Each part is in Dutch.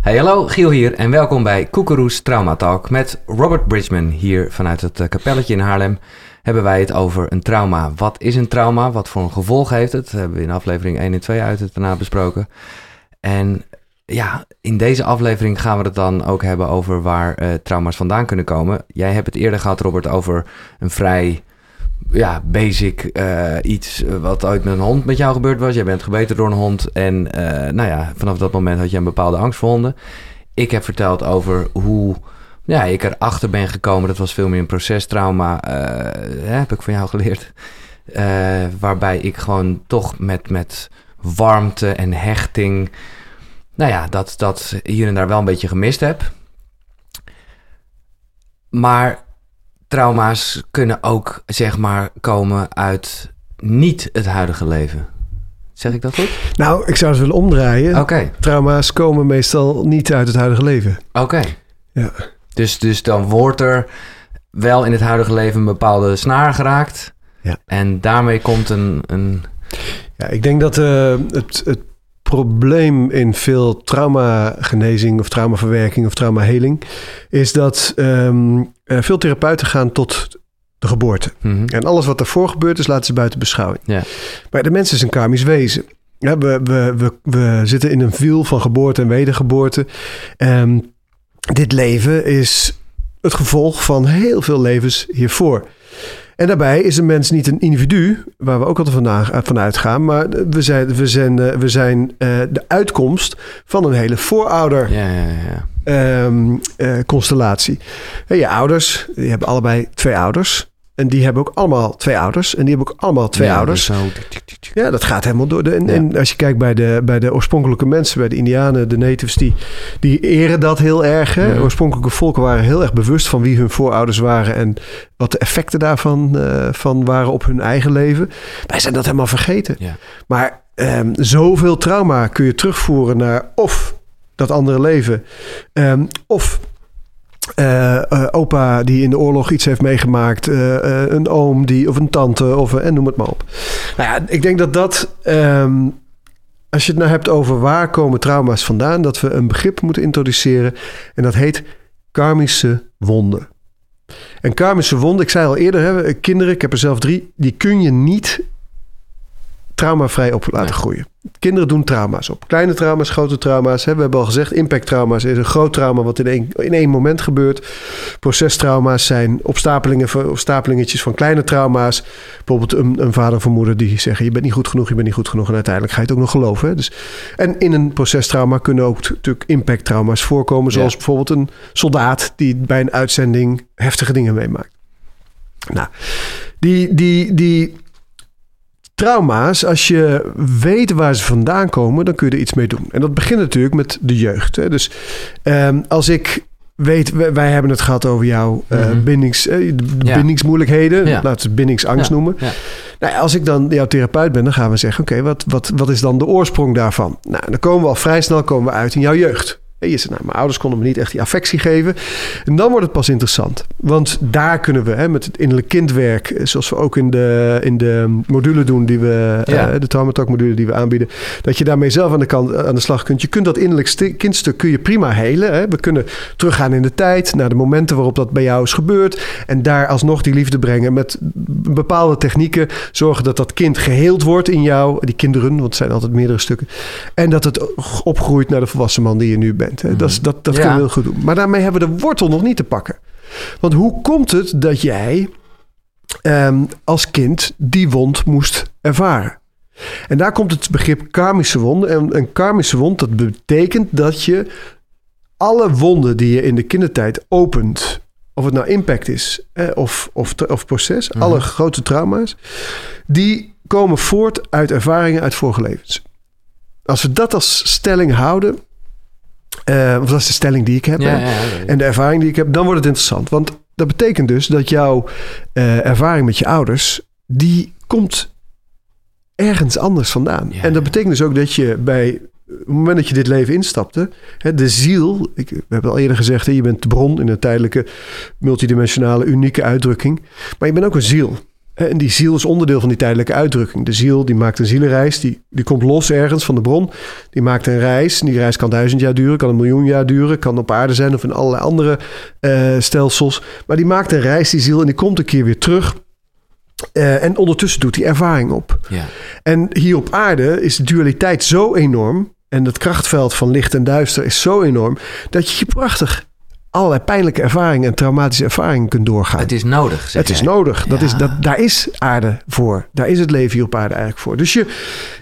Hey, hallo, Giel hier en welkom bij Koekeroes Trauma Talk met Robert Bridgman. Hier vanuit het eh, kapelletje in Haarlem hebben wij het over een trauma. Wat is een trauma? Wat voor een gevolg heeft het? Dat hebben we in aflevering 1 en 2 uit het daarna besproken. En ja, in deze aflevering gaan we het dan ook hebben over waar uh, trauma's vandaan kunnen komen. Jij hebt het eerder gehad, Robert, over een vrij ja, basic uh, iets wat ooit met een hond met jou gebeurd was. Jij bent gebeten door een hond en uh, nou ja, vanaf dat moment had je een bepaalde angst voor honden. Ik heb verteld over hoe ja, ik erachter ben gekomen. Dat was veel meer een procestrauma, uh, heb ik van jou geleerd. waarbij ik gewoon toch met, met warmte en hechting, nou ja, dat, dat hier en daar wel een beetje gemist heb. Maar trauma's kunnen ook, zeg maar, komen uit niet het huidige leven. Zeg ik dat goed? Nou, ik zou het willen omdraaien. Oké. Trauma's komen meestal niet uit het huidige leven. Oké. Ja. Dus, dus dan wordt er wel in het huidige leven een bepaalde snaar geraakt. Ja. En daarmee komt een... een... Ja, ik denk dat uh, het, het probleem in veel traumagenezing of traumaverwerking of traumaheling is dat um, veel therapeuten gaan tot de geboorte. Mhm. En alles wat daarvoor gebeurd is, laten ze buiten beschouwing. Ja. Maar de mens is een karmisch wezen. Ja, we, we, we, we zitten in een wiel van geboorte en wedergeboorte. Um, dit leven is het gevolg van heel veel levens hiervoor. En daarbij is een mens niet een individu, waar we ook altijd vandaan, eh, vanuit gaan, maar we zijn, we zijn, eh, we zijn uh, de uitkomst van een hele voorouder. Ja, ja, ja. Um, uh, constellatie. je ouders, die hebben allebei twee ouders. En die hebben ook allemaal twee ouders. En die hebben ook allemaal twee ouders. Zo. Ja, dat gaat helemaal door. De, en, en, als je kijkt bij de, bij de oorspronkelijke mensen, bij de Indianen, de natives, die, die eren dat heel erg. Hè? Oorspronkelijke volken waren heel erg bewust van wie hun voorouders waren en wat de effecten daarvan uh, van waren op hun eigen leven. Wij zijn dat helemaal vergeten. Maar um, zoveel trauma kun je terugvoeren naar of dat andere leven, um, of uh, uh, opa die in de oorlog iets heeft meegemaakt. Uh, een oom die, of een tante of en noem het maar op. Nou ja, ik denk dat dat. Um, als je het nou hebt over waar komen trauma's vandaan, dat we een begrip moeten introduceren. En dat heet karmische wonden. En karmische wonden, ik zei al eerder, hè, kinderen, ik heb er zelf drie, die kun je niet traumavrij op laten groeien. Kinderen doen trauma's op. Kleine trauma's, grote trauma's. Hè. We hebben al gezegd, impacttrauma's is een groot trauma wat in één, in één moment gebeurt. Procestrauma's zijn opstapelingen, opstapelingetjes van kleine trauma's. Bijvoorbeeld een, een vader of moeder die zeggen... je bent niet goed genoeg, je bent niet goed genoeg. En uiteindelijk ga je het ook nog geloven. Hè. Dus, en in een procestrauma kunnen ook natuurlijk impacttrauma's voorkomen. Zoals bijvoorbeeld een soldaat die bij een uitzending heftige dingen meemaakt. Nou, die, die, die trauma's, als je weet waar ze vandaan komen, dan kun je er iets mee doen. En dat begint natuurlijk met de jeugd. Hè. Dus um, als ik weet, wij, hebben het gehad over jouw uh, bindings, uh, bindingsmoeilijkheden. Ja. Laten we het bindingsangst noemen. Ja. Nou, als ik dan jouw therapeut ben, dan gaan we zeggen: oké, wat, wat, wat is dan de oorsprong daarvan? Nou, dan komen we al vrij snel komen we uit in jouw jeugd. Je zegt, nou, mijn ouders konden me niet echt die affectie geven. En dan wordt het pas interessant. Want daar kunnen we hè, met het innerlijk kindwerk, eh, zoals we ook in de, in de module doen, die we, ja. uh, de Traumatalk module die we aanbieden, dat je daarmee zelf aan de, kant, aan de slag kunt. Je kunt dat innerlijk kindstuk kun je prima helen. Hè. We kunnen teruggaan in de tijd, naar de momenten waarop dat bij jou is gebeurd. En daar alsnog die liefde brengen met bepaalde technieken. Zorgen dat dat kind geheeld wordt in jou. Die kinderen, want het zijn altijd meerdere stukken. En dat het opgroeit naar de volwassen man die je nu bent. Dat, dat, dat kunnen we heel goed doen. Maar daarmee hebben we de wortel nog niet te pakken. Want hoe komt het dat jij um, als kind die wond moest ervaren? En daar komt het begrip karmische wond. En een karmische wond, dat betekent dat je alle wonden die je in de kindertijd opent, of het nou impact is eh, of, of, of proces, mhm. alle grote trauma's, die komen voort uit ervaringen uit vorige levens. Als we dat als stelling houden, uh, dat is de stelling die ik heb. en de ervaring die ik heb. Dan wordt het interessant. Want dat betekent dus dat jouw uh, ervaring met je ouders... die komt ergens anders vandaan. en dat betekent dus ook dat je bij... Op het moment dat je dit leven instapte, hè, de ziel, ik, we hebben al eerder gezegd, hè, je bent de bron in een tijdelijke, multidimensionale, unieke uitdrukking. Maar je bent ook een ziel. En die ziel is onderdeel van die tijdelijke uitdrukking. De ziel die maakt een zielenreis, die, die komt los ergens van de bron. Die maakt een reis. En die reis kan duizend jaar duren, kan een miljoen jaar duren, kan op aarde zijn of in allerlei andere uh, stelsels. Maar die maakt een reis, die ziel, en die komt een keer weer terug. Uh, en ondertussen doet hij ervaring op. Ja. En hier op aarde is de dualiteit zo enorm. En het krachtveld van licht en duister is zo enorm. dat je je prachtig allerlei pijnlijke ervaringen en traumatische ervaringen kunt doorgaan. Het is nodig. het is nodig. Dat is, dat, daar is aarde voor. Daar is het leven hier op aarde eigenlijk voor. Dus je,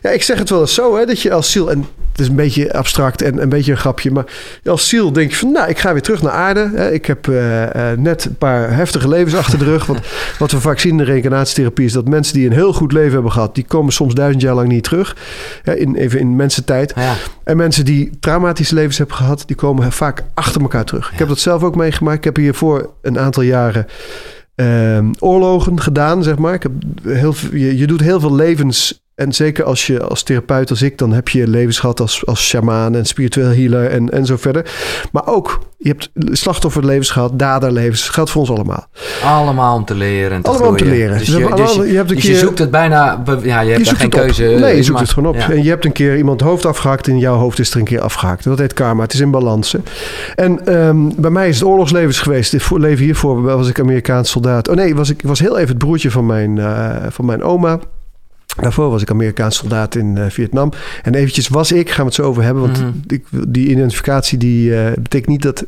ja, ik zeg het wel eens zo, hè, dat je als ziel, en het is een beetje abstract en een beetje een grapje, maar als ziel denk je van, nou, ik ga weer terug naar aarde. Ik heb uh, net een paar heftige levens achter de rug. Want wat we vaak zien in de reïncarnatietherapie is dat mensen die een heel goed leven hebben gehad, die komen soms duizend jaar lang niet terug. in, even in mensentijd. Ja. En mensen die traumatische levens hebben gehad, die komen vaak achter elkaar terug. Ik heb dat zelf ook meegemaakt. Ik heb hiervoor een aantal jaren uh, oorlogen gedaan, zeg maar. Ik heb heel, je, je doet heel veel levens en zeker als je als therapeut als ik, dan heb je levens gehad als, als shamaan en spiritueel healer en, en zo verder. Maar ook, je hebt slachtofferlevens gehad, daderlevens. geldt voor ons allemaal. Allemaal om te leren en te Allemaal om te leren. Dus, je, dus, je, hebt een dus keer, je zoekt het bijna, ja, je hebt je geen keuze. Nee, je zoekt het gewoon op. En je hebt een keer iemand hoofd afgehakt en jouw hoofd is er een keer afgehakt. Dat heet karma, het is in balans. En um, bij mij is het oorlogslevens geweest. Dit leven hiervoor was ik Amerikaans soldaat. Oh nee, was ik was heel even het broertje van mijn, uh, van mijn oma. Daarvoor was ik Amerikaans soldaat in uh, Vietnam. En eventjes was ik, gaan we het zo over hebben. Want mm die identificatie die, uh, betekent niet dat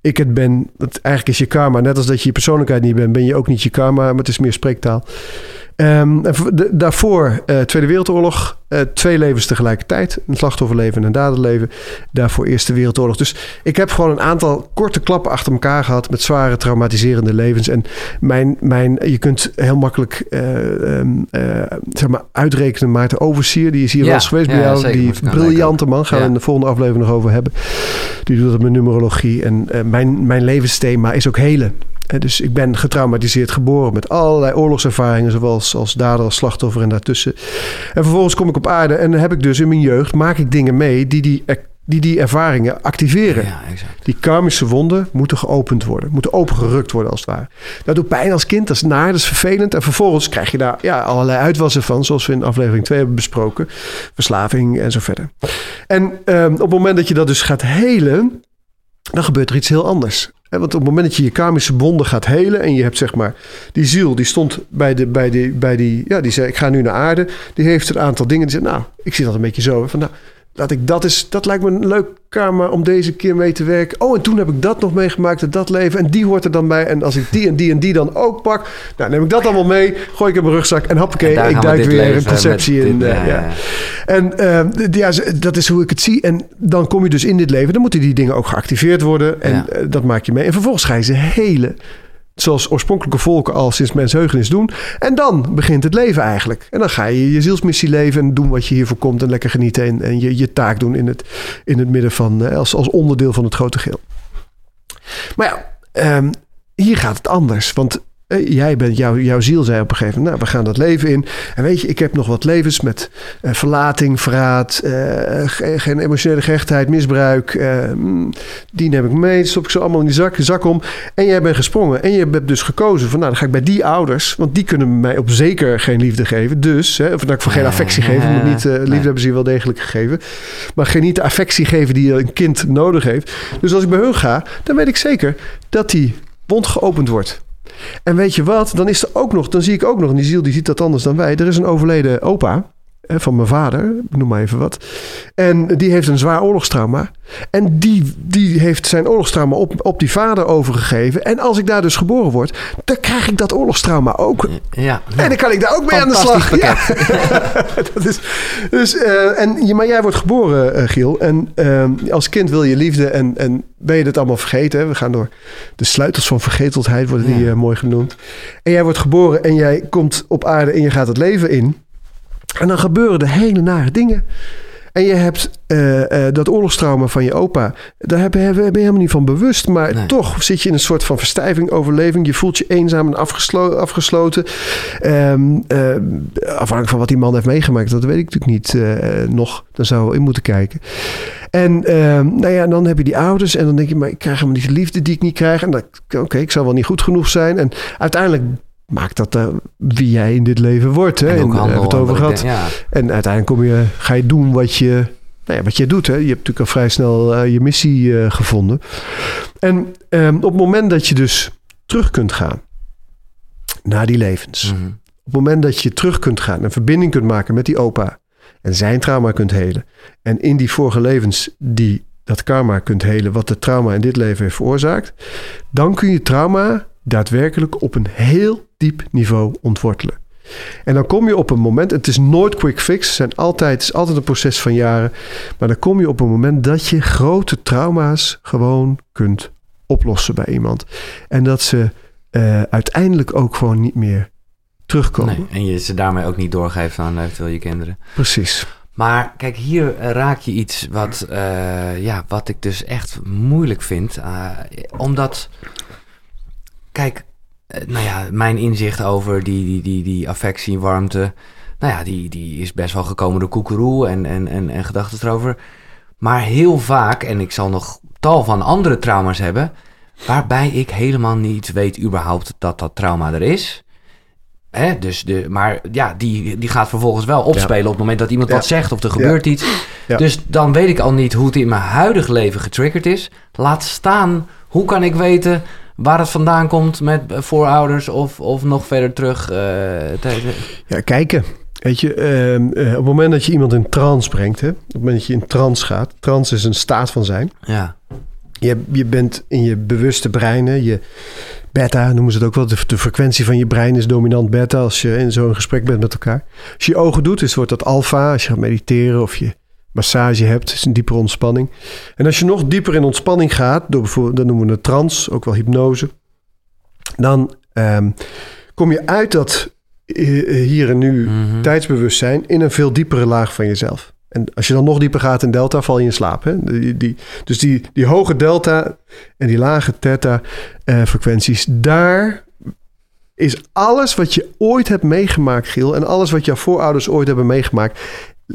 ik het ben. Dat eigenlijk is je karma. Net als dat je je persoonlijkheid niet bent, ben je ook niet je karma. Maar het is meer spreektaal. Um, de, daarvoor uh, Tweede Wereldoorlog, uh, twee levens tegelijkertijd. Een slachtofferleven en een daderleven. Daarvoor Eerste Wereldoorlog. Dus ik heb gewoon een aantal korte klappen achter elkaar gehad... met zware traumatiserende levens. En mijn, mijn, je kunt heel makkelijk uh, um, zeg maar uitrekenen... Maarten Oversier, die is hier ja, wel eens geweest ja, bij jou. Zeker, die briljante man, gaan we in de volgende aflevering nog over hebben. Die doet dat met numerologie. En mijn, mijn levensthema is ook helen. Dus ik ben getraumatiseerd geboren met allerlei oorlogservaringen, zowel als dader als slachtoffer en daartussen. En vervolgens kom ik op aarde en dan heb ik dus in mijn jeugd, maak ik dingen mee die die, die, die ervaringen activeren. Ja, exact. Die karmische wonden moeten geopend worden, moeten opengerukt worden als het ware. Dat doet pijn als kind, dat is naar, dat is vervelend. En vervolgens krijg je daar ja, allerlei uitwassen van, zoals we in aflevering 2 hebben besproken. Verslaving en zo verder. En um, op het moment dat je dat dus gaat helen, dan gebeurt er iets heel anders. Want op het moment dat je je karmische bonden gaat helen en je hebt zeg maar die ziel, die stond bij, de, bij, die, bij die, ja, die zei ik ga nu naar aarde. Die heeft een aantal dingen. Die zei nou, ik zie dat een beetje zo. Van nou, Laat ik dat is, dat lijkt me een leuk kamer om deze keer mee te werken. Oh, en toen heb ik dat nog meegemaakt, dat leven. En die hoort er dan bij. En als ik die en die en die dan ook pak, nou neem ik dat allemaal mee. Gooi ik in mijn rugzak en hoppakee, ik duik weer een conceptie in. Uh, ja. En uh, ja, dat is hoe ik het zie. En dan kom je dus in dit leven. Dan moeten die dingen ook geactiveerd worden. En ja. uh, dat maak je mee. En vervolgens ga je ze hele zoals oorspronkelijke volken al sinds mensheugenis doen. En dan begint het leven eigenlijk. En dan ga je je zielsmissie leven en doen wat je hiervoor komt en lekker genieten en, en je, je taak doen in het, in het midden van, eh, als, als onderdeel van het grote geheel. Maar ja, um, hier gaat het anders. Want jij bent, jouw, jouw ziel zei op een gegeven moment, nou, we gaan dat leven in. En weet je, ik heb nog wat levens met uh, verlating, verraad, uh, geen emotionele gehechtheid, misbruik. Uh, die neem ik mee, stop ik ze allemaal in die zak, zak om. En jij bent gesprongen. En je hebt dus gekozen van, nou, dan ga ik bij die ouders, want die kunnen mij op zeker geen liefde geven. Dus, hè, of dat ik voor geen affectie geven, want niet, liefde hebben ze je wel degelijk gegeven. Maar geen niet de affectie geven die een kind nodig heeft. Dus als ik bij hun ga, dan weet ik zeker dat die wond geopend wordt. En weet je wat? Dan is er ook nog, dan zie ik ook nog, en die ziel die ziet dat anders dan wij. Er is een overleden opa van mijn vader, noem maar even wat. En die heeft een zwaar oorlogstrauma. En die, die heeft zijn oorlogstrauma op, op die vader overgegeven. En als ik daar dus geboren word, dan krijg ik dat oorlogstrauma ook. Ja, En dan kan ik daar ook mee aan de slag. Ja. dat is, dus, uh, en, maar jij wordt geboren, uh, Giel. En uh, als kind wil je liefde en, en ben je het allemaal vergeten. Hè? We gaan door de sleutels van vergeteldheid, worden die ja. mooi genoemd. En jij wordt geboren en jij komt op aarde en je gaat het leven in. En dan gebeuren er hele nare dingen. En je hebt uh, uh, dat oorlogstrauma van je opa. Daar ben je helemaal niet van bewust. Maar nee. toch zit je in een soort van verstijving, overleving. Je voelt je eenzaam en afgeslo afgesloten. Um, uh, afhankelijk van wat die man heeft meegemaakt. Dat weet ik natuurlijk niet nog. Daar zou we in moeten kijken. En nou ja, dan heb je die ouders. En dan denk je, maar ik krijg helemaal niet de liefde die ik niet krijg. En oké, okay, ik zal wel niet goed genoeg zijn. En uiteindelijk maakt dat uh, wie jij in dit leven wordt. Hè? En En, hebben we het over gehad. denk- ja. En uiteindelijk kom je, ga je doen wat je, nou ja, wat je doet. Hè? Je hebt natuurlijk al vrij snel eh, je missie eh, gevonden. En ehm, op het moment dat je dus terug kunt gaan naar die levens. Mhm. Op het moment dat je terug kunt gaan, een verbinding kunt maken met die opa. En zijn trauma kunt helen. En in die vorige levens die dat karma kunt helen, wat de trauma in dit leven heeft veroorzaakt. Dan kun je trauma daadwerkelijk op een heel diep niveau ontwortelen. En dan kom je op een moment, het is nooit quick fix, het, zijn altijd, het is altijd een proces van jaren. Maar dan kom je op een moment dat je grote trauma's gewoon kunt oplossen bij iemand. En dat ze eh, uiteindelijk ook gewoon niet meer terugkomen. Nee, en je ze daarmee ook niet doorgeeft aan eventueel je kinderen. Precies. Maar kijk, hier eh, raak je iets wat, eh, ja, wat ik dus echt moeilijk vind. eh, omdat, kijk, eh, nou ja, mijn inzicht over die, die, die, die affectie, warmte, nou ja, die, die is best wel gekomen door koekeroe en, en, en, en gedachten erover. Maar heel vaak, en ik zal nog tal van andere trauma's hebben, waarbij ik helemaal niet weet überhaupt dat dat trauma er is. Hè, dus de, maar ja, die, die gaat vervolgens wel opspelen op het moment dat iemand Ja. wat zegt of er gebeurt iets. Dus dan weet ik al niet hoe het in mijn huidige leven getriggerd is. Laat staan, hoe kan ik weten waar het vandaan komt met voorouders of, of nog verder terug. eh, Ja, kijken. Weet je, ehm, eh, op het moment dat je iemand in trance brengt, hè, op het moment dat je in trance gaat, trance is een staat van zijn. ja, Je, je bent in je bewuste brein, hè, je beta noemen ze het ook wel, de, de frequentie van je brein is dominant beta als je in zo'n gesprek bent met elkaar. Als je je ogen doet, is, wordt dat alfa. Als je gaat mediteren of je massage hebt, is een diepere ontspanning. En als je nog dieper in ontspanning gaat, door bijvoorbeeld, dat noemen we het trance, ook wel hypnose, dan ehm, kom je uit dat eh, hier en nu Mhm. tijdsbewustzijn in een veel diepere laag van jezelf. En als je dan nog dieper gaat in delta, val je in slaap. Hè? Die, die, dus die, die hoge delta en die lage theta eh, frequenties, daar is alles wat je ooit hebt meegemaakt, Giel, en alles wat jouw voorouders ooit hebben meegemaakt,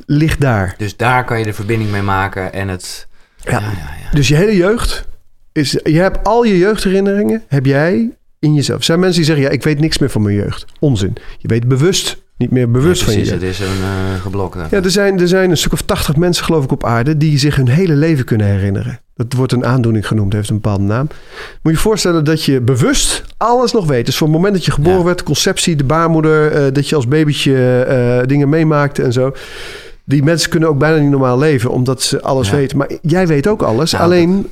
ligt daar. Dus daar kan je de verbinding mee maken en het. Ja. ja, ja. Dus je hele jeugd is, je hebt al je jeugdherinneringen, heb jij in jezelf. Er zijn mensen die zeggen, ja, ik weet niks meer van mijn jeugd. Onzin. Je weet bewust niet meer bewust Ja, van je precies, het is een geblokt. Ja, er zijn, er zijn een stuk of tachtig mensen, geloof ik, op aarde die zich hun hele leven kunnen herinneren. Dat wordt een aandoening genoemd, heeft een bepaalde naam. Moet je je voorstellen dat je bewust alles nog weet. Dus van het moment dat je geboren Ja. werd, conceptie, de baarmoeder, eh, dat je als babytje eh, dingen meemaakte en zo. Die mensen kunnen ook bijna niet normaal leven, omdat ze alles Ja. weten. Maar jij weet ook alles, Nou, alleen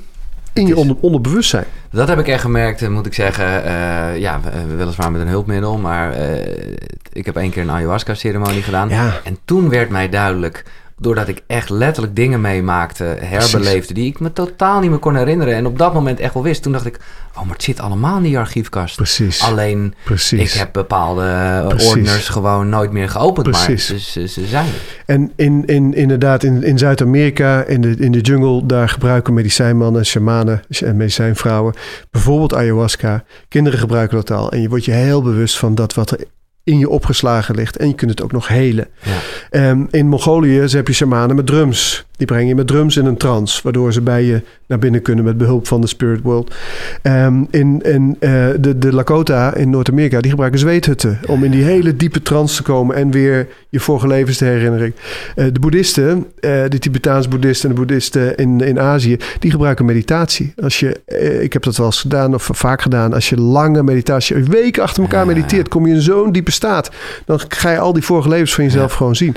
in je onder, onderbewustzijn. Dat heb ik echt gemerkt, eh, moet ik zeggen. eh, ja, we- weliswaar met een hulpmiddel, maar eh, ik heb één keer een ayahuasca-ceremonie gedaan. Ja, En toen werd mij duidelijk, doordat ik echt letterlijk dingen meemaakte, herbeleefde, die ik me totaal niet meer kon herinneren. En op dat moment echt wel wist. Toen dacht ik, oh, maar het zit allemaal in die archiefkast. precies. Alleen, precies. ik heb bepaalde eh, Precies. ordners gewoon nooit meer geopend. Precies. Maar ze, ze, ze zijn er. En in, in, inderdaad, in, in Zuid-Amerika, in de, in de jungle, daar gebruiken medicijnmannen, shamanen en medicijnvrouwen bijvoorbeeld ayahuasca. Kinderen gebruiken dat al. En je wordt je heel bewust van dat wat er in je opgeslagen ligt. En je kunt het ook nog helen. Ja. Ehm, in Mongolië heb je shamanen met drums. Die brengen je met drums in een trance, waardoor ze bij je naar binnen kunnen met behulp van de spirit world. Ehm, in in eh, de, de Lakota in Noord-Amerika, die gebruiken zweethutten om in die hele diepe trance te komen en weer je vorige levens te herinneren. Eh, de boeddhisten, eh, de Tibetaanse boeddhisten en de boeddhisten in, in Azië, die gebruiken meditatie. Als je, ik heb dat wel eens gedaan of vaak gedaan, als je lange meditatie, weken achter elkaar mediteert, kom je in zo'n diepe staat. Dan ga je al die vorige levens van jezelf Ja. gewoon zien.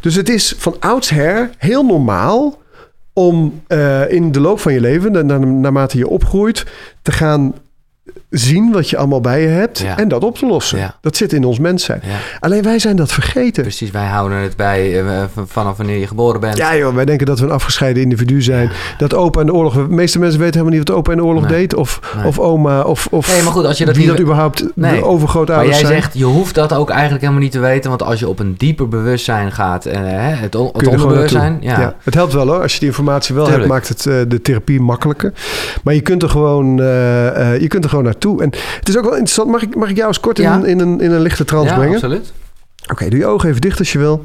Dus het is van oudsher heel normaal om eh, in de loop van je leven, na- na- naarmate je opgroeit, te gaan zien wat je allemaal bij je hebt Ja. en dat op te lossen. Ja. Dat zit in ons mens zijn. Ja, Alleen wij zijn dat vergeten. precies. Wij houden het bij eh, v- vanaf wanneer je geboren bent. Ja joh, wij denken dat we een afgescheiden individu zijn. Dat opa in de oorlog... De meeste mensen weten helemaal niet wat opa in de oorlog Nee. deed. Of, Nee. of oma. Of, of Nee, maar goed, als je dat wie niet- dat überhaupt Nee. de Maar jij zegt, je hoeft dat ook eigenlijk helemaal niet te weten. Want als je op een dieper bewustzijn gaat, eh, hè, het, on- het er onderbewustzijn. Ja. Het helpt wel hoor. Als je die informatie wel Tuurlijk. hebt, maakt het eh, de therapie makkelijker. Maar je kunt er gewoon, eh, eh, je kunt er gewoon naartoe. En het is ook wel interessant. Mag ik, mag ik jou eens kort in, Ja. een, in, een, in een lichte trance Ja, brengen? absoluut. Oké, doe je ogen even dicht als je wil.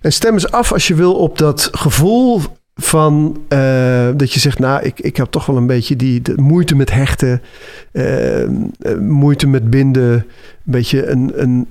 En stem eens af als je wil op dat gevoel van eh, dat je zegt, nou, ik, ik heb toch wel een beetje die de moeite met hechten, eh, eh, moeite met binden, een beetje een, een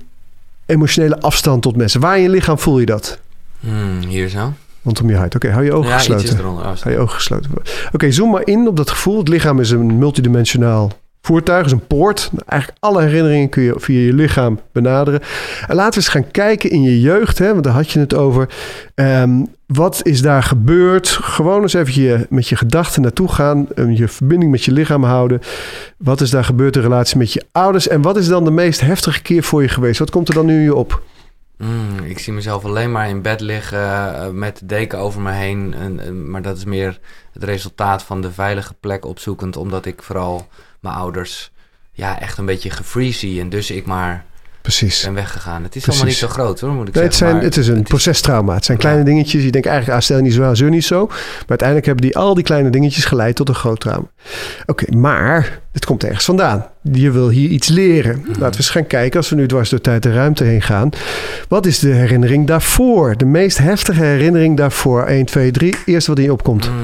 emotionele afstand tot mensen. Waar in je lichaam voel je dat? Hmm, hier zo. Rondom je huid. Oké, hou je ogen ja, gesloten. eronder. Hou je ogen gesloten. Oké, zoom maar in op dat gevoel. Het lichaam is een multidimensionaal voertuig, is een poort. Eigenlijk alle herinneringen kun je via je lichaam benaderen. En laten we eens gaan kijken in je jeugd, hè, want daar had je het over. Ehm, wat is daar gebeurd? Gewoon eens even je, met je gedachten naartoe gaan. um, je verbinding met je lichaam houden. Wat is daar gebeurd in relatie met je ouders? En wat is dan de meest heftige keer voor je geweest? Wat komt er dan nu in je op? Hmm, ik zie mezelf alleen maar in bed liggen eh, met de deken over me heen. En, en- maar dat is meer het resultaat van de veilige plek opzoekend. Omdat ik vooral mijn ouders ja, echt een beetje gefree zie. En dus ik maar Precies. ben weggegaan. Het is Precies. allemaal niet zo groot hoor, moet ik Nee, het, zijn, maar het is een procestrauma. Het zijn Ja. kleine dingetjes. Je denkt eigenlijk, ah, stel je niet zo zeur niet zo. Maar uiteindelijk hebben die, al die kleine dingetjes geleid tot een groot trauma. Oké, maar het komt ergens vandaan. Je wil hier iets leren. Hmm. Laten we eens gaan kijken, als we nu dwars door tijd en ruimte heen gaan. Wat is de herinnering daarvoor? De meest heftige herinnering daarvoor. 1, 2, 3. Eerst wat in je opkomt. Hmm.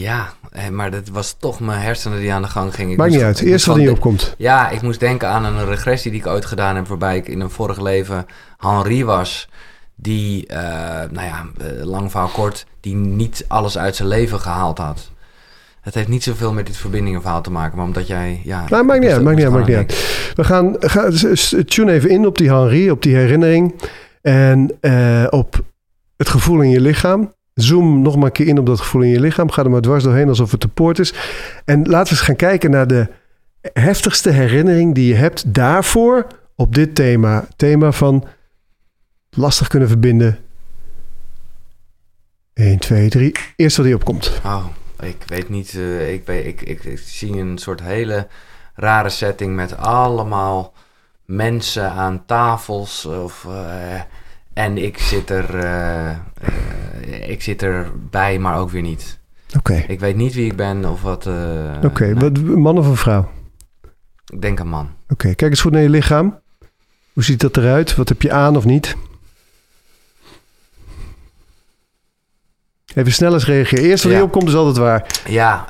Ja, eh, maar dat was toch mijn hersenen die aan de gang gingen. Maakt niet uit. Eerst wat in je opkomt. Ja, ik moest denken aan een regressie die ik ooit gedaan heb, waarbij ik in een vorig leven Henri was, die, eh, nou ja, eh, lang verhaal kort, die niet alles uit zijn leven gehaald had. Het heeft niet zoveel met dit verbindingenverhaal te maken, maar omdat jij, ja... Nou, maakt niet uit, maakt niet uit, maakt niet uit. We gaan, gaan s- s- tune even in op die Henri, op die herinnering. En op het gevoel in je lichaam. Zoom nog maar een keer in op dat gevoel in je lichaam. Ga er maar dwars doorheen alsof het de poort is. En laten we eens gaan kijken naar de heftigste herinnering die je hebt daarvoor op dit thema. Thema van lastig kunnen verbinden. 1, 2, 3. Eerst wat die opkomt. Oh, ik weet niet. eh, ik, ik, ik, ik zie een soort hele rare setting met allemaal mensen aan tafels. Of, eh, en ik zit er. eh, eh, ik zit erbij, maar ook weer niet. Oké. Ik weet niet wie ik ben of wat. eh, Oké, wat man of een vrouw? Ik denk een man. Oké, kijk eens goed naar je lichaam. Hoe ziet dat eruit? Wat heb je aan of niet? Even snel eens reageren. Eerst wat Ja. opkomt is altijd waar. Ja,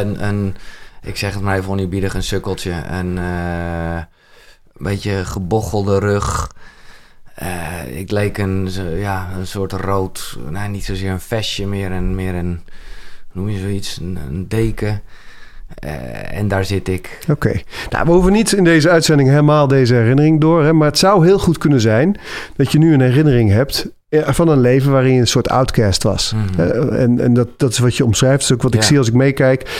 een, een. Ik zeg het maar even oneerbiedig, een sukkeltje. Een een beetje gebochelde rug. Eh, ik leek een, ja, een soort rood, nou niet zozeer een vestje, meer een, meer een hoe noem je zoiets, een, een deken. Eh, en daar zit ik. Oké. Nou, we hoeven niet in deze uitzending helemaal deze herinnering door. Hè, maar het zou heel goed kunnen zijn dat je nu een herinnering hebt eh, van een leven waarin je een soort outcast was. Mhm. En en dat, dat is wat je omschrijft. Dat is ook wat ik zie als ik meekijk.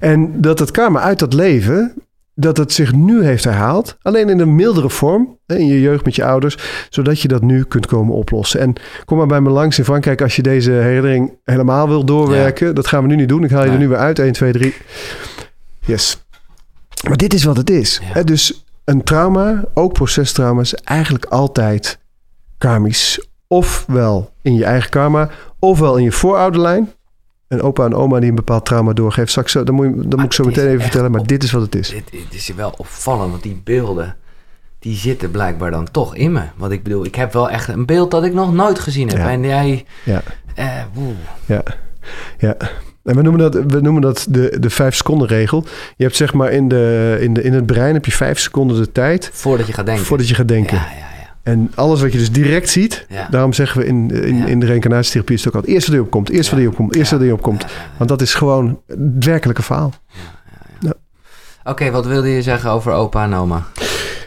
En dat het karma uit dat leven, dat het zich nu heeft herhaald. Alleen in een mildere vorm. In je jeugd met je ouders. Zodat je dat nu kunt komen oplossen. En kom maar bij me langs in Frankrijk als je deze herinnering helemaal wil doorwerken. Dat gaan we nu niet doen. Ik haal je er nu weer uit. 1, 2, 3. Yes. Maar dit is wat het is. Ja. Dus een trauma, ook procestrauma, is eigenlijk altijd karmisch. Ofwel in je eigen karma, ofwel in je voorouderlijn. Een opa en oma die een bepaald trauma doorgeeft. Straks, zo- dat moet, je- dat moet ik zo het meteen even vertellen, maar op- dit is wat het is. Dit, dit is wel opvallend, want die beelden, die zitten blijkbaar dan toch in me. Want ik bedoel, ik heb wel echt een beeld dat ik nog nooit gezien heb. Ja. En jij, Ja. eh. Ja, ja. En we noemen dat, we noemen dat de, de vijf seconden regel. Je hebt zeg maar in, de, in, de, in het brein heb je vijf seconden de tijd voordat je gaat denken. voordat je gaat denken. Ja, ja. En alles wat je dus direct ziet, Ja. daarom zeggen we in, in, Ja. in de reïncarnatietherapie is het ook altijd eerst wat er opkomt, eerst Ja. wat er opkomt, eerst Ja. wat er opkomt. Ja, ja, ja. Want dat is gewoon het werkelijke verhaal. Oké, wat wilde je zeggen over opa en oma?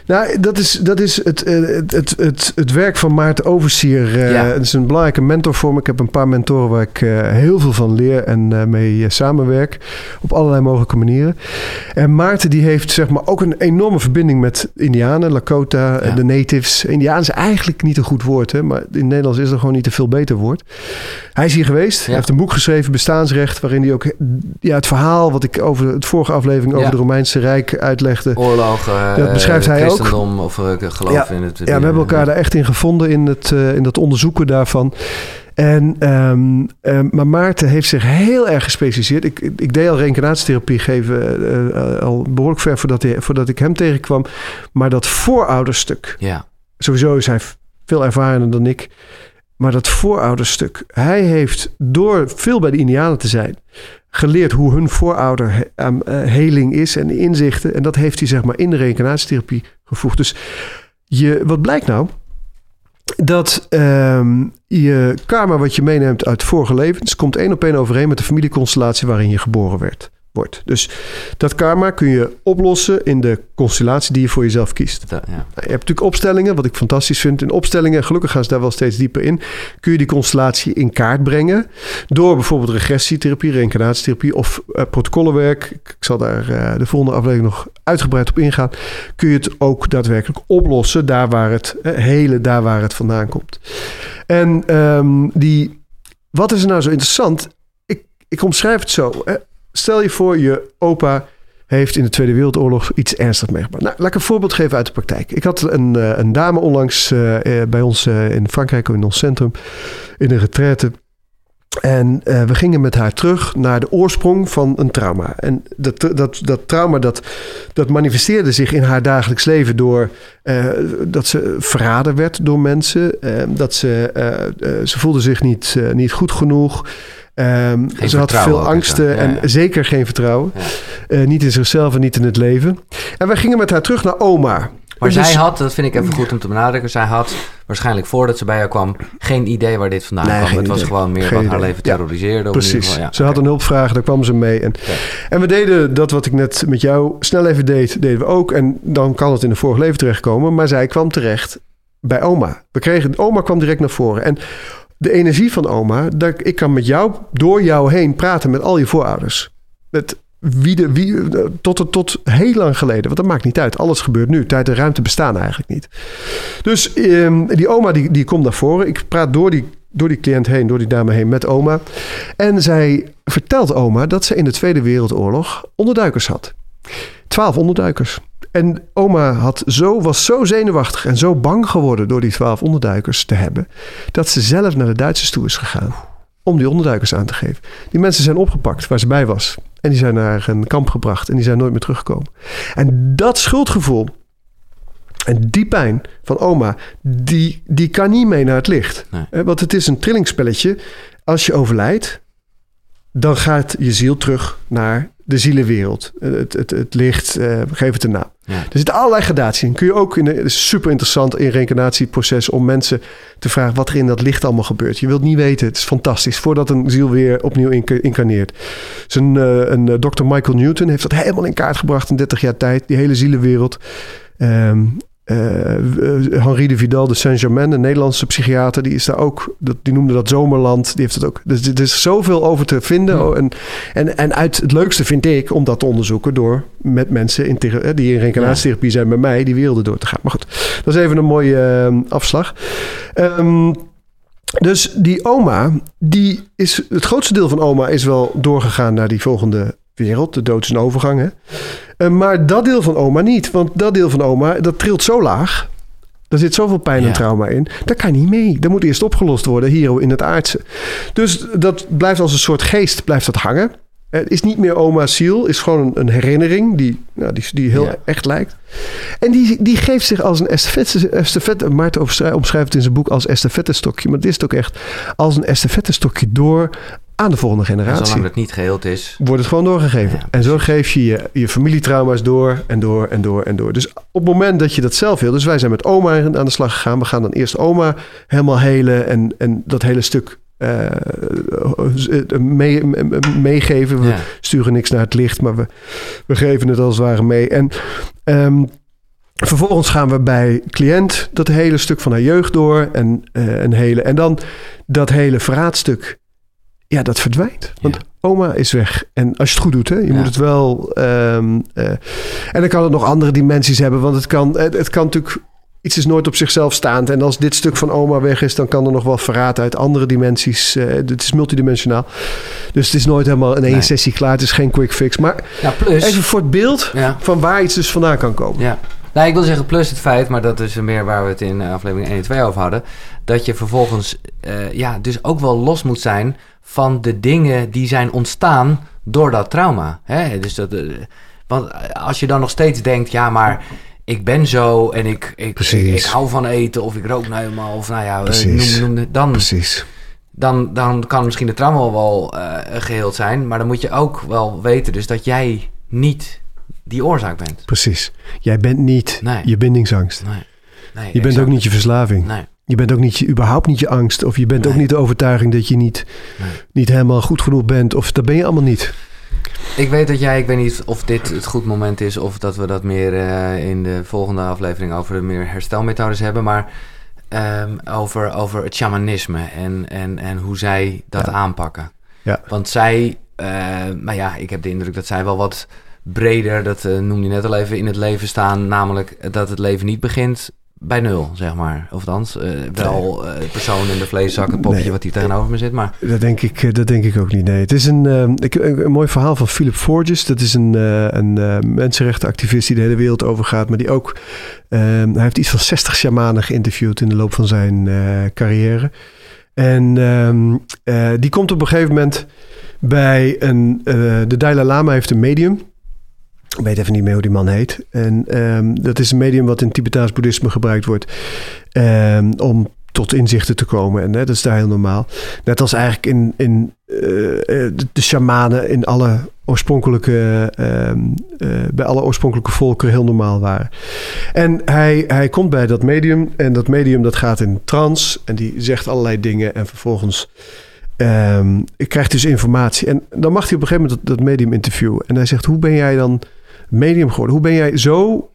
Nou, dat is, dat is het, eh, het, het, het, het werk van Maarten Oversier. eh. Het is een belangrijke mentor voor me. Ik heb een paar mentoren waar ik eh, heel veel van leer en eh, mee eh, samenwerk. Op allerlei mogelijke manieren. En Maarten die heeft zeg maar ook een enorme verbinding met Indianen, Lakota, eh, Ja. de natives. Indiaan is eigenlijk niet een goed woord, hè, maar in Nederlands is er gewoon niet een veel beter woord. Hij is hier geweest. Hij heeft een boek geschreven, Bestaansrecht, waarin hij ook ja, het verhaal wat ik over het vorige aflevering over het Romeinse Rijk uitlegde. Oorlogen, Dat beschrijft eh, hij ook. Christendom of eh, geloof Ja. in het... Ja, we hebben elkaar daar echt in gevonden in, het, eh, in dat onderzoeken daarvan. En, ehm, ehm, maar Maarten heeft zich heel erg gespecialiseerd. Ik, ik deed al reïncarnatietherapie geven eh, eh, al behoorlijk ver voordat, hij, voordat ik hem tegenkwam. Maar dat voorouderstuk, Ja, sowieso is hij veel ervarener dan ik. Maar dat voorouderstuk. Hij heeft door veel bij de Indianen te zijn geleerd hoe hun voorouder uh, heling is en inzichten. En dat heeft hij zeg maar in de reïncarnatietherapie gevoegd. Dus je, wat blijkt nou? Dat um, je karma wat je meeneemt uit vorige levens... komt één op één overeen met de familieconstellatie waarin je geboren werd wordt. Dus dat karma kun je oplossen in de constellatie die je voor jezelf kiest. ja. Je hebt natuurlijk opstellingen, wat ik fantastisch vind. In opstellingen, gelukkig gaan ze daar wel steeds dieper in, kun je die constellatie in kaart brengen. Door bijvoorbeeld regressietherapie, reïncarnatietherapie of uh, protocollenwerk. Ik zal daar uh, de volgende aflevering nog uitgebreid op ingaan. Kun je het ook daadwerkelijk oplossen, daar waar het uh, hele, daar waar het vandaan komt. En um, die, wat is er nou zo interessant? Ik, ik omschrijf het zo. Hè? Stel je voor, je opa heeft in de Tweede Wereldoorlog iets ernstigs meegemaakt. Nou, laat ik een voorbeeld geven uit de praktijk. Ik had een, eh, een dame onlangs uh, bij ons in Frankrijk, in ons centrum, in een retraite. En we gingen met haar terug naar de oorsprong van een trauma. En dat, dat, dat trauma dat, dat manifesteerde zich in haar dagelijks leven door dat ze verraden werd door mensen. Uh, dat ze, ze voelde zich niet, niet goed genoeg. Um, ze had veel angsten ja, en zeker geen vertrouwen. Ja. Uh, niet in zichzelf en niet in het leven. En wij gingen met haar terug naar oma. Maar dus, zij had, dat vind ik even goed om te benadrukken, zij had waarschijnlijk voordat ze bij haar kwam geen idee waar dit vandaan nee, kwam. Het idee. was gewoon meer geen wat haar leven terroriseerde. Precies. Geval. Ze had een hulpvraag, daar kwam ze mee. En, okay. en we deden dat wat ik net met jou snel even deed, deden we ook. En dan kan het in de vorige leven terechtkomen. Maar zij kwam terecht bij oma. We kregen, oma kwam direct naar voren. En de energie van oma, dat ik kan met jou, door jou heen praten met al je voorouders. Met wie de, wie, tot, tot heel lang geleden. Want dat maakt niet uit. Alles gebeurt nu. Tijd en ruimte bestaan eigenlijk niet. Dus um, die oma die, die komt naar voren. Ik praat door die, door die cliënt heen, door die dame heen met oma. En zij vertelt oma dat ze in de Tweede Wereldoorlog onderduikers had. Twaalf onderduikers. En oma had zo, was zo zenuwachtig en zo bang geworden door die twaalf onderduikers te hebben, dat ze zelf naar de Duitsers toe is gegaan om die onderduikers aan te geven. Die mensen zijn opgepakt waar ze bij was. En die zijn naar een kamp gebracht en die zijn nooit meer teruggekomen. En dat schuldgevoel en die pijn van oma, die, die kan niet mee naar het licht. Nee. Want het is een trillingspelletje. Als je overlijdt, dan gaat je ziel terug naar de zielenwereld. Het, het, het licht, uh, geef het een naam. Ja. Er zitten allerlei gradaties in. Kun je ook in, is super interessant in reïncarnatieproces om mensen te vragen wat er in dat licht allemaal gebeurt. Je wilt niet weten, het is fantastisch, voordat een ziel weer opnieuw incarneert. Dus een, uh, een uh, Dr. Michael Newton heeft dat helemaal in kaart gebracht in 30 jaar tijd, die hele zielenwereld. Um, uh, Henri de Vidal de Saint-Germain, een Nederlandse psychiater, die is daar ook, dat, die noemde dat zomerland. Die heeft het ook. Dus er is zoveel over te vinden. Ja. En, en, en uit het leukste vind ik om dat te onderzoeken door met mensen in, die in reïncarnatietherapie zijn bij mij die werelden door te gaan. Maar goed, dat is even een mooie uh, afslag. Um, dus die oma, die is, het grootste deel van oma is wel doorgegaan naar die volgende wereld, de dood is een overgang. Hè? Uh, maar dat deel van oma niet. Want dat deel van oma, dat trilt zo laag. Daar zit zoveel pijn ja. en trauma in. Daar kan niet mee. Dat moet eerst opgelost worden hier in het aardse. Dus dat blijft als een soort geest blijft dat hangen. Het is niet meer oma's ziel, is gewoon een, een herinnering die, nou, die, die heel ja. echt lijkt. En die, die geeft zich als een estafette, estafette Maarten omschrijft het in zijn boek als estafette-stokje. Maar het is het ook echt als een estafette-stokje door aan de volgende generatie. En zolang het niet geheeld is... Wordt het gewoon doorgegeven. Ja, en zo geef je, je je familietrauma's door en door en door en door. Dus op het moment dat je dat zelf wil... Dus wij zijn met oma aan de slag gegaan. We gaan dan eerst oma helemaal helen en, en dat hele stuk... Uh, mee, meegeven. We ja. sturen niks naar het licht, maar we, we geven het als het ware mee. En um, vervolgens gaan we bij cliënt dat hele stuk van haar jeugd door en uh, een hele. En dan dat hele verraadstuk ja, dat verdwijnt. Want ja. oma is weg. En als je het goed doet, hè, je ja. moet het wel. Um, uh, en dan kan het nog andere dimensies hebben. Want het kan, het, het, kan natuurlijk. Iets is nooit op zichzelf staand. En als dit stuk van oma weg is, dan kan er nog wel verraad uit andere dimensies. Uh, het is multidimensionaal. Dus het is nooit helemaal in één nee. sessie klaar. Het is geen quick fix. Maar ja, plus, even voor het beeld van waar iets dus vandaan kan komen. Ja. Nou, ik wil zeggen plus het feit, maar dat is meer waar we het in aflevering 1 en 2 over hadden. Dat je vervolgens uh, ja, dus ook wel los moet zijn van de dingen die zijn ontstaan door dat trauma. Hè? Dus dat, want als je dan nog steeds denkt, ja, maar ik ben zo en ik, ik, ik, hou van eten of ik rook nou helemaal of nou ja, eh, Precies. noem, noem dan, Precies. dan, dan kan misschien de trauma wel eh, geheeld zijn. Maar dan moet je ook wel weten dus dat jij niet die oorzaak bent. Precies. Jij bent niet Nee. je bindingsangst. Nee. nee Je bent exact. ook niet je verslaving. Nee. Je bent ook niet je, überhaupt niet je angst. Of je bent ook niet de overtuiging dat je niet, Nee. niet helemaal goed genoeg bent. Of dat ben je allemaal niet. Ik weet dat jij, ik weet niet of dit het goed moment is of dat we dat meer eh, in de volgende aflevering over de meer herstelmethodes hebben, maar ehm, over, over het shamanisme en, en, en hoe zij dat Ja. aanpakken. Ja. Want zij, eh, nou ja, ik heb de indruk dat zij wel wat breder, dat eh, noemde je net al even, in het leven staan, namelijk dat het leven niet begint bij nul, zeg maar. Of althans, eh, wel de persoon in de vleeszak, het popje Nee. wat hier tegenover me zit, maar Dat denk ik, dat denk ik ook niet. Nee, het is een, ik, een, een mooi verhaal van Philip Forges. Dat is een, een mensenrechtenactivist die de hele wereld overgaat. Maar die ook, hij heeft iets van 60 shamanen geïnterviewd in de loop van zijn carrière. En ehm, eh, die komt op een gegeven moment bij een, de Dalai Lama heeft een medium. Ik weet even niet meer hoe die man heet. En ehm, dat is een medium wat in Tibetaans boeddhisme gebruikt wordt. ehm, om tot inzichten te komen. En hè, dat is daar heel normaal. Net als eigenlijk in, in eh, eh, de, shamanen in alle oorspronkelijke, ehm, eh, bij alle oorspronkelijke volkeren heel normaal waren. En hij, hij komt bij dat medium en dat medium dat gaat in trance en die zegt allerlei dingen en vervolgens ehm krijgt dus informatie. En dan mag hij op een gegeven moment dat, dat medium interviewen. En hij zegt, hoe ben jij dan medium geworden? Hoe ben jij zo...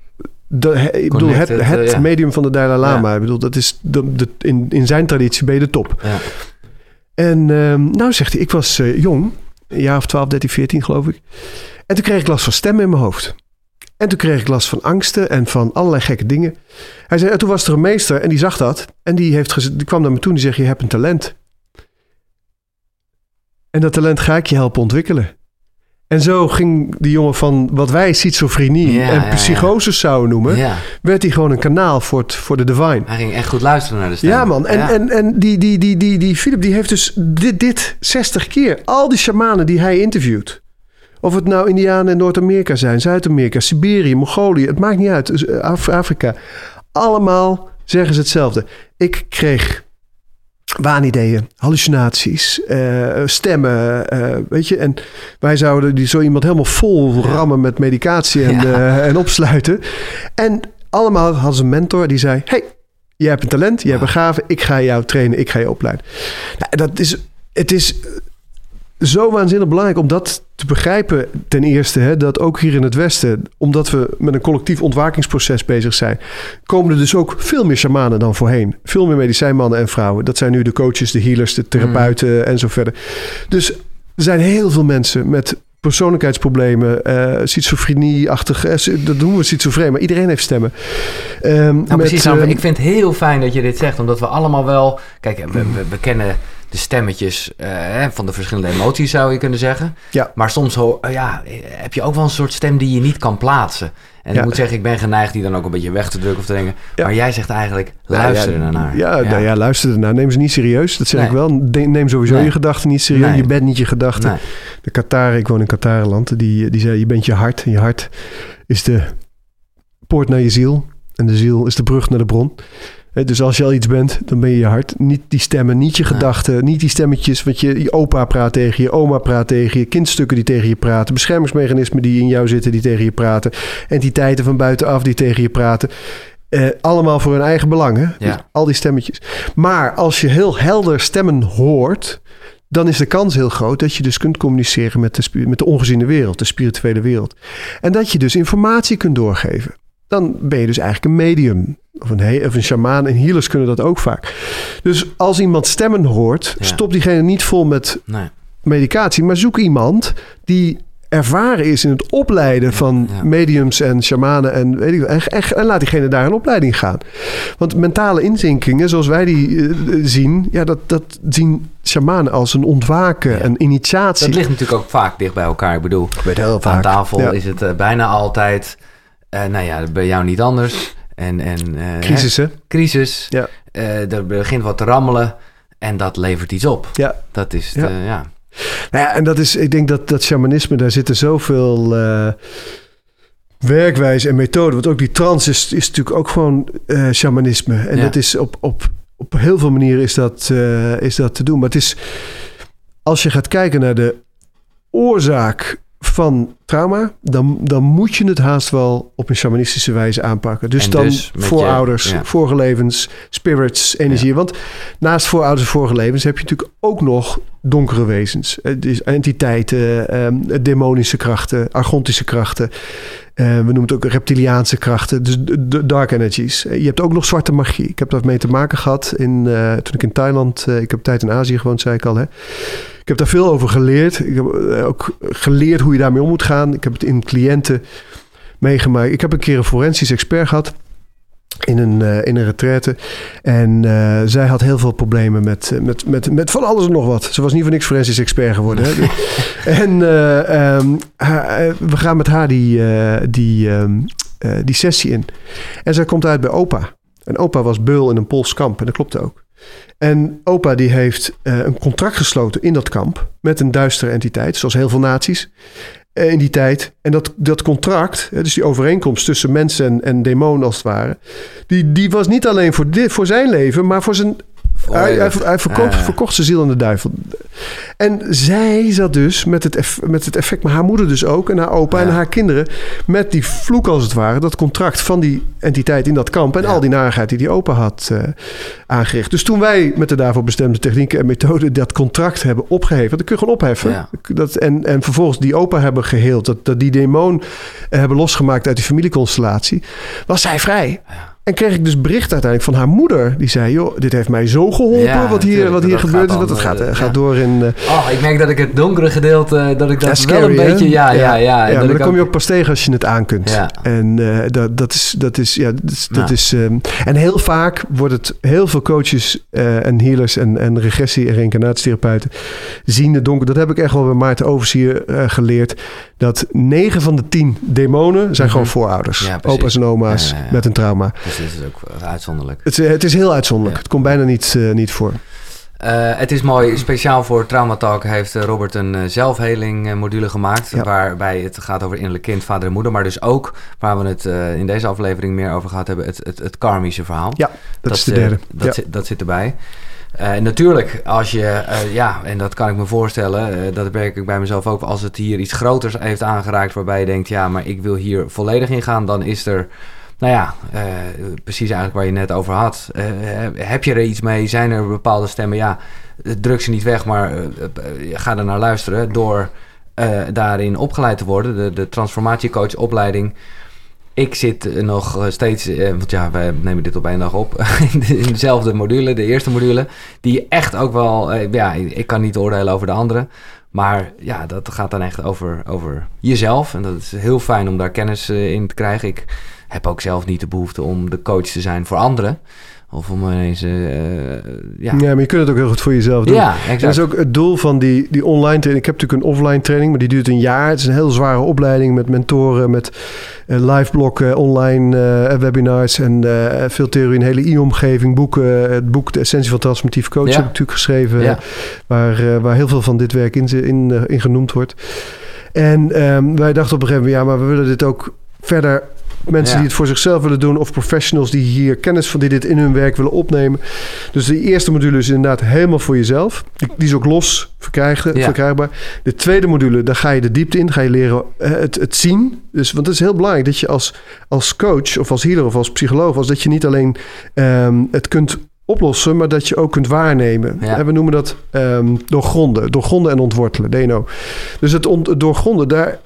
Dat, ik bedoel, het, het eh, ja. medium van de Dalai Lama. Ik bedoel, dat is de, de, in, in zijn traditie ben je de top. ja. En ehm, nou zegt hij, ik was eh, jong, een jaar of 12, 13, 14 geloof ik. En toen kreeg ik last van stemmen in mijn hoofd. En toen kreeg ik last van angsten en van allerlei gekke dingen. Hij zei, en toen was er een meester en die zag dat. En die, heeft die kwam naar me toe en die zegt, je hebt een talent. En dat talent ga ik je helpen ontwikkelen. En zo ging die jongen van wat wij schizofrenie Ja, en ja, ja. psychoses zouden noemen... ja, werd hij gewoon een kanaal voor, het, voor de divine. hij ging echt goed luisteren naar de stem. Ja, man. En, en, en die, die, die, die, die Philip die heeft dus dit, dit 60 keer. Al die shamanen die hij interviewt. Of het nou Indianen in Noord-Amerika zijn, Zuid-Amerika, Siberië, Mongolië. Het maakt niet uit. Af- Afrika. Allemaal zeggen ze hetzelfde. Ik kreeg waanideeën, hallucinaties, eh, stemmen, eh, weet je. En wij zouden die, zo iemand helemaal vol rammen met medicatie en, Ja. eh, en opsluiten. En allemaal hadden ze een mentor die zei... hey, jij hebt een talent, jij hebt een gave, ik ga jou trainen, ik ga je opleiden. Nou, dat is, het is zo waanzinnig belangrijk om dat te begrijpen. Ten eerste, hè, dat ook hier in het Westen, omdat we met een collectief ontwakingsproces bezig zijn, komen er dus ook veel meer shamanen dan voorheen. Veel meer medicijnmannen en vrouwen. Dat zijn nu de coaches, de healers, de therapeuten en zo verder. Dus er zijn heel veel mensen met persoonlijkheidsproblemen, eh schizofrenie-achtig, eh, dat noemen we schizofreen, maar iedereen heeft stemmen. Ehm, Nou, met, precies. nou, ehm, ik vind het heel fijn dat je dit zegt, omdat we allemaal wel... Kijk, we, we, we kennen de stemmetjes hè, van de verschillende emoties, zou je kunnen zeggen. Ja. Maar soms ho- eh, ja, eh, heb je ook wel een soort stem die je niet kan plaatsen. En Ja. ik moet zeggen, ik ben geneigd die dan ook een beetje weg te drukken of te denken. Ja. Maar jij zegt eigenlijk, Nou, luister ja, er naar. Ja, Nou ja, luister ernaar. Neem ze niet serieus. Dat zeg Nee. ik wel. Neem sowieso Nee. je gedachten niet serieus. Nee. Je bent niet je gedachten. De Qatar, ik woon in Qatarland, die, die zei: Je bent je hart. En je hart is de poort naar je ziel. En de ziel is de brug naar de bron. Dus als je al iets bent, dan ben je je hart. Niet die stemmen, niet je gedachten, niet die stemmetjes. Want je, je opa praat tegen je, oma praat tegen je, kindstukken die tegen je praten, beschermingsmechanismen die in jou zitten die tegen je praten, entiteiten van buitenaf die tegen je praten. Eh, allemaal voor hun eigen belang, hè? Ja. Dus al die stemmetjes. Maar als je heel helder stemmen hoort, dan is de kans heel groot dat je dus kunt communiceren met de, met de ongeziene wereld, de spirituele wereld. En dat je dus informatie kunt doorgeven. Dan ben je dus eigenlijk een medium. Of een, of een shamaan en healers kunnen dat ook vaak. Dus als iemand stemmen hoort, Ja. stop diegene niet vol met Nee. medicatie, maar zoek iemand die ervaren is in het opleiden van ja. mediums en shamanen en weet ik. En, en, en laat diegene daar een opleiding gaan. Want mentale inzinkingen, zoals wij die eh, zien, ja, dat, dat zien shamanen als een ontwaken, Ja. een initiatie. Dat ligt natuurlijk ook vaak dicht bij elkaar. Ik bedoel, heel aan tafel Ja. is het eh, bijna altijd... eh, nou ja, bij jou niet anders. En, en, eh, Crisis, hè? crisis. Ja. Eh, er begint wat te rammelen en dat levert iets op. Ja. Dat is, Ja. ja. ja. Nou ja, en dat is, ik denk dat dat shamanisme, daar zitten zoveel. werkwijze en methode. Want ook die trance is, is natuurlijk ook gewoon uh, shamanisme. En Ja. dat is op, op, op heel veel manieren is dat, is dat te doen. Maar het is, als je gaat kijken naar de oorzaak van trauma, dan, dan moet je het haast wel op een shamanistische wijze aanpakken. Dus En dan dus voorouders, je- ja. vorige levens, spirits, energie. Want naast voorouders en vorige levens heb je natuurlijk ook nog donkere wezens. Eh, Dus entiteiten, ehm, demonische krachten, argontische krachten. Eh, we noemen het ook reptiliaanse krachten, dus de- dark energies. Eh, Je hebt ook nog zwarte magie. Ik heb daarmee te maken gehad in, toen ik in Thailand, ik heb tijd in Azië gewoond, zei ik al. Hè. Ik heb daar veel over geleerd. Ik heb ook geleerd hoe je daarmee om moet gaan. Ik heb het in cliënten meegemaakt. Ik heb een keer een forensisch expert gehad in een, eh, in een retraite. En eh, zij had heel veel problemen met, eh, met, met, met van alles en nog wat. Ze was niet voor niks forensisch expert geworden. Hè? en eh, ehm, haar- eh, we gaan met haar die, die, ehm, eh, die sessie in. En zij komt uit bij opa. En opa was beul in een Pools kamp. En dat klopte ook. En opa die heeft een contract gesloten in dat kamp met een duistere entiteit, zoals heel veel naties in die tijd. En dat, dat contract, dus die overeenkomst tussen mensen en, en demon als het ware, die, die was niet alleen voor, dit, voor zijn leven, maar voor zijn. Hij, hij, hij verkocht, Ja, ja. verkocht zijn ziel aan de duivel. En zij zat dus met het, eff- met het effect, maar haar moeder dus ook, en haar opa Ja. en haar kinderen, met die vloek als het ware, dat contract van die entiteit in dat kamp en Ja. al die narigheid die die opa had eh, aangericht. Dus toen wij met de daarvoor bestemde technieken en methoden dat contract hebben opgeheven, dat kun je gewoon opheffen. Ja. Dat, en, en vervolgens die opa hebben geheeld, dat, dat die demon hebben losgemaakt uit die familieconstellatie, was zij vrij. En kreeg ik dus bericht uiteindelijk van haar moeder. Die zei, joh, dit heeft mij zo geholpen Ja, wat hier, wat hier dat gebeurd is. Dat het gaat, eh, gaat door in... eh, Oh, ik merk dat ik het donkere gedeelte, eh, dat ik dat ja, wel scary, een hè? beetje... Ja, ja, ja. en ja dat dan kom je ook- pas tegen als je het aan kunt. En dat, dat is, dat is, ja, dat is, dat is ehm, en heel vaak wordt het, heel veel coaches en healers en, en regressie- en reïncarnatietherapeuten zien de donker. Dat heb ik echt wel bij Maarten Overzier eh, geleerd. Dat 9 van de 10 demonen zijn Mhm. gewoon voorouders. Opa's en oma's met een trauma. Dus dit is ook eh, uitzonderlijk. Het, is- het is heel uitzonderlijk. Ja. Het komt bijna niet, eh, niet voor. Eh, het is mooi, speciaal voor Trauma Talk heeft eh, Robert een eh, zelfheling eh, module gemaakt. Ja. Waarbij het gaat over innerlijk kind, vader en moeder. Maar dus ook, waar we het eh, in deze aflevering meer over gehad hebben, het, het, het karmische verhaal. Ja, Dat, is de eh, derde. dat, Ja. zit, dat zit erbij. Eh, En natuurlijk, als je, eh, ja, en dat kan ik me voorstellen, eh, dat merk ik bij mezelf ook, als het hier iets groters heeft aangeraakt, waarbij je denkt, ja, maar ik wil hier volledig in gaan, dan is er, nou ja, eh, precies eigenlijk waar je net over had. Eh, heb je er iets mee? Zijn er bepaalde stemmen? Ja, eh, druk ze niet weg, maar eh, eh, ga er naar luisteren door eh, daarin opgeleid te worden. De, de transformatiecoachopleiding. Ik zit eh, nog eh, steeds, eh, want ja, wij nemen dit op één dag op, in, de- in dezelfde module, de eerste module, die echt ook wel, eh, ja, ik kan niet oordelen over de andere, maar ja, dat gaat dan echt over, over jezelf en dat is heel fijn om daar kennis eh, in te krijgen. Ik heb ook zelf niet de behoefte om de coach te zijn voor anderen, of om ineens, eh, ja, Ja, maar je kunt het ook heel goed voor jezelf doen. ja, En dat is ook het doel van die, die online training. Ik heb natuurlijk een offline training, maar die duurt een jaar. Het is een heel zware opleiding met mentoren, met eh, live blokken, online eh, webinars en veel theorie, een hele e-omgeving, boeken. Het boek De Essentie van Transformatief Coach Ja. heb ik natuurlijk geschreven, Ja. waar, waar heel veel van dit werk in, in, in genoemd wordt. En ehm, wij dachten op een gegeven moment, ja, maar we willen dit ook verder mensen Ja. die het voor zichzelf willen doen... of professionals die hier kennis van die dit in hun werk willen opnemen. Dus de eerste module is inderdaad helemaal voor jezelf. Die, die is ook los Ja. verkrijgbaar. De tweede module, daar ga je de diepte in. Ga je leren eh, het, het zien. Dus, want het is heel belangrijk dat je als, als coach of als healer of als psycholoog... Als dat je niet alleen ehm, het kunt oplossen, maar dat je ook kunt waarnemen. Ja. We noemen dat ehm, doorgronden. Doorgronden en ontwortelen, DNO. Dus het doorgronden, daar,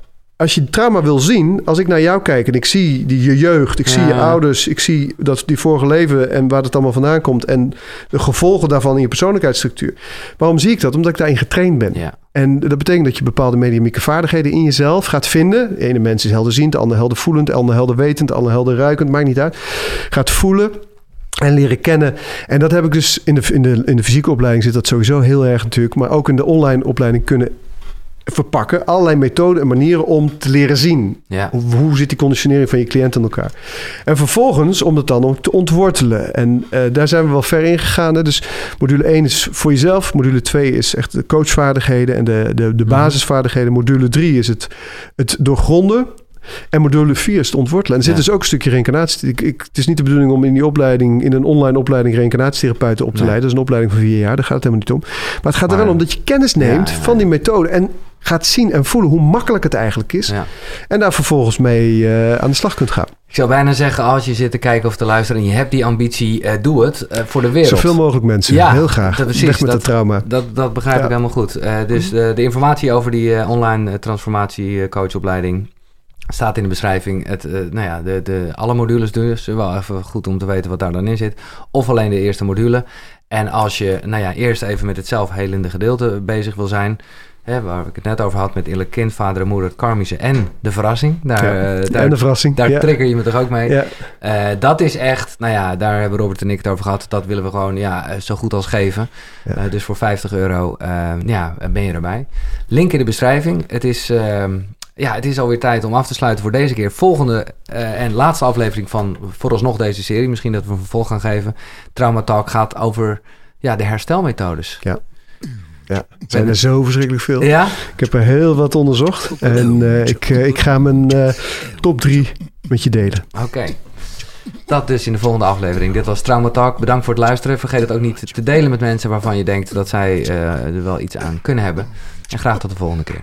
als je trauma wil zien, als ik naar jou kijk en ik zie die, je jeugd, ik zie je ouders, ik zie dat die vorige leven en waar het allemaal vandaan komt en de gevolgen daarvan in je persoonlijkheidsstructuur. Waarom zie ik dat? Omdat ik daarin getraind ben. ja. En dat betekent dat je bepaalde mediumieke vaardigheden in jezelf gaat vinden. De ene mens is helderziend, de ander heldervoelend, de ander helderwetend, de ander helderruikend, maakt niet uit. Gaat voelen en leren kennen. En dat heb ik dus in de, in de, in de fysieke opleiding zit dat sowieso heel erg natuurlijk. Maar ook in de online opleiding kunnen verpakken. Allerlei methoden en manieren om te leren zien. ja. Hoe, hoe zit die conditionering van je cliënt in elkaar? En vervolgens om het dan ook te ontwortelen. En eh, daar zijn we wel ver in gegaan. Hè? Dus module 1 is voor jezelf. Module 2 is echt de coachvaardigheden en de, de, de Mhm. basisvaardigheden. Module 3 is het, het doorgronden. En module 4 is het ontwortelen. En er zit Ja. dus ook een stukje reïncarnatie. Ik, ik, het is niet de bedoeling om in die opleiding, in een online opleiding reïncarnatietherapeuten op te Nee. leiden. Dat is een opleiding van vier jaar, daar gaat het helemaal niet om. Maar het gaat er wel om dat je kennis neemt Ja, ja, van die methode. En gaat zien en voelen hoe makkelijk het eigenlijk is. En daar vervolgens mee eh, aan de slag kunt gaan. Ik zou bijna zeggen, als je zit te kijken of te luisteren en je hebt die ambitie, eh, doe het eh, voor de wereld. Zoveel mogelijk mensen. Ja, Heel graag. dat- precies, Weg met dat- het trauma. Dat, dat begrijp Ja. ik helemaal goed. Dus de, de informatie over die online eh, transformatiecoachopleiding staat in de beschrijving. Het, eh, nou ja, de, de, alle modules dus. Wel even goed om te weten wat daar dan in zit. Of alleen de eerste module. En als je nou ja, eerst even met het zelfhelende gedeelte bezig wil zijn... Hè, waar ik het net over had met innerlijk kind, vader en moeder, het karmische en de verrassing. Daar, Ja. eh, daar, en de verrassing. daar ja. trigger je me toch ook mee. Ja. Eh, dat is echt, nou ja, daar hebben Robert en ik het over gehad. Dat willen we gewoon ja, eh, zo goed als geven. Eh, dus voor 50 euro eh, ja, ben je erbij. Link in de beschrijving. Het is, ehm, ja, het is alweer tijd om af te sluiten voor deze keer. Volgende eh, en laatste aflevering van vooralsnog deze serie. Misschien dat we een vervolg gaan geven. Trauma Talk gaat over ja, de herstelmethodes. Ja, er zijn er zo verschrikkelijk veel. Ja? Ik heb er heel wat onderzocht. En eh, ik, eh, ik ga mijn eh, top drie met je delen. Oké. Dat dus in de volgende aflevering. Dit was Trauma Talk. Bedankt voor het luisteren. Vergeet het ook niet te delen met mensen waarvan je denkt dat zij eh, er wel iets aan kunnen hebben. En graag tot de volgende keer.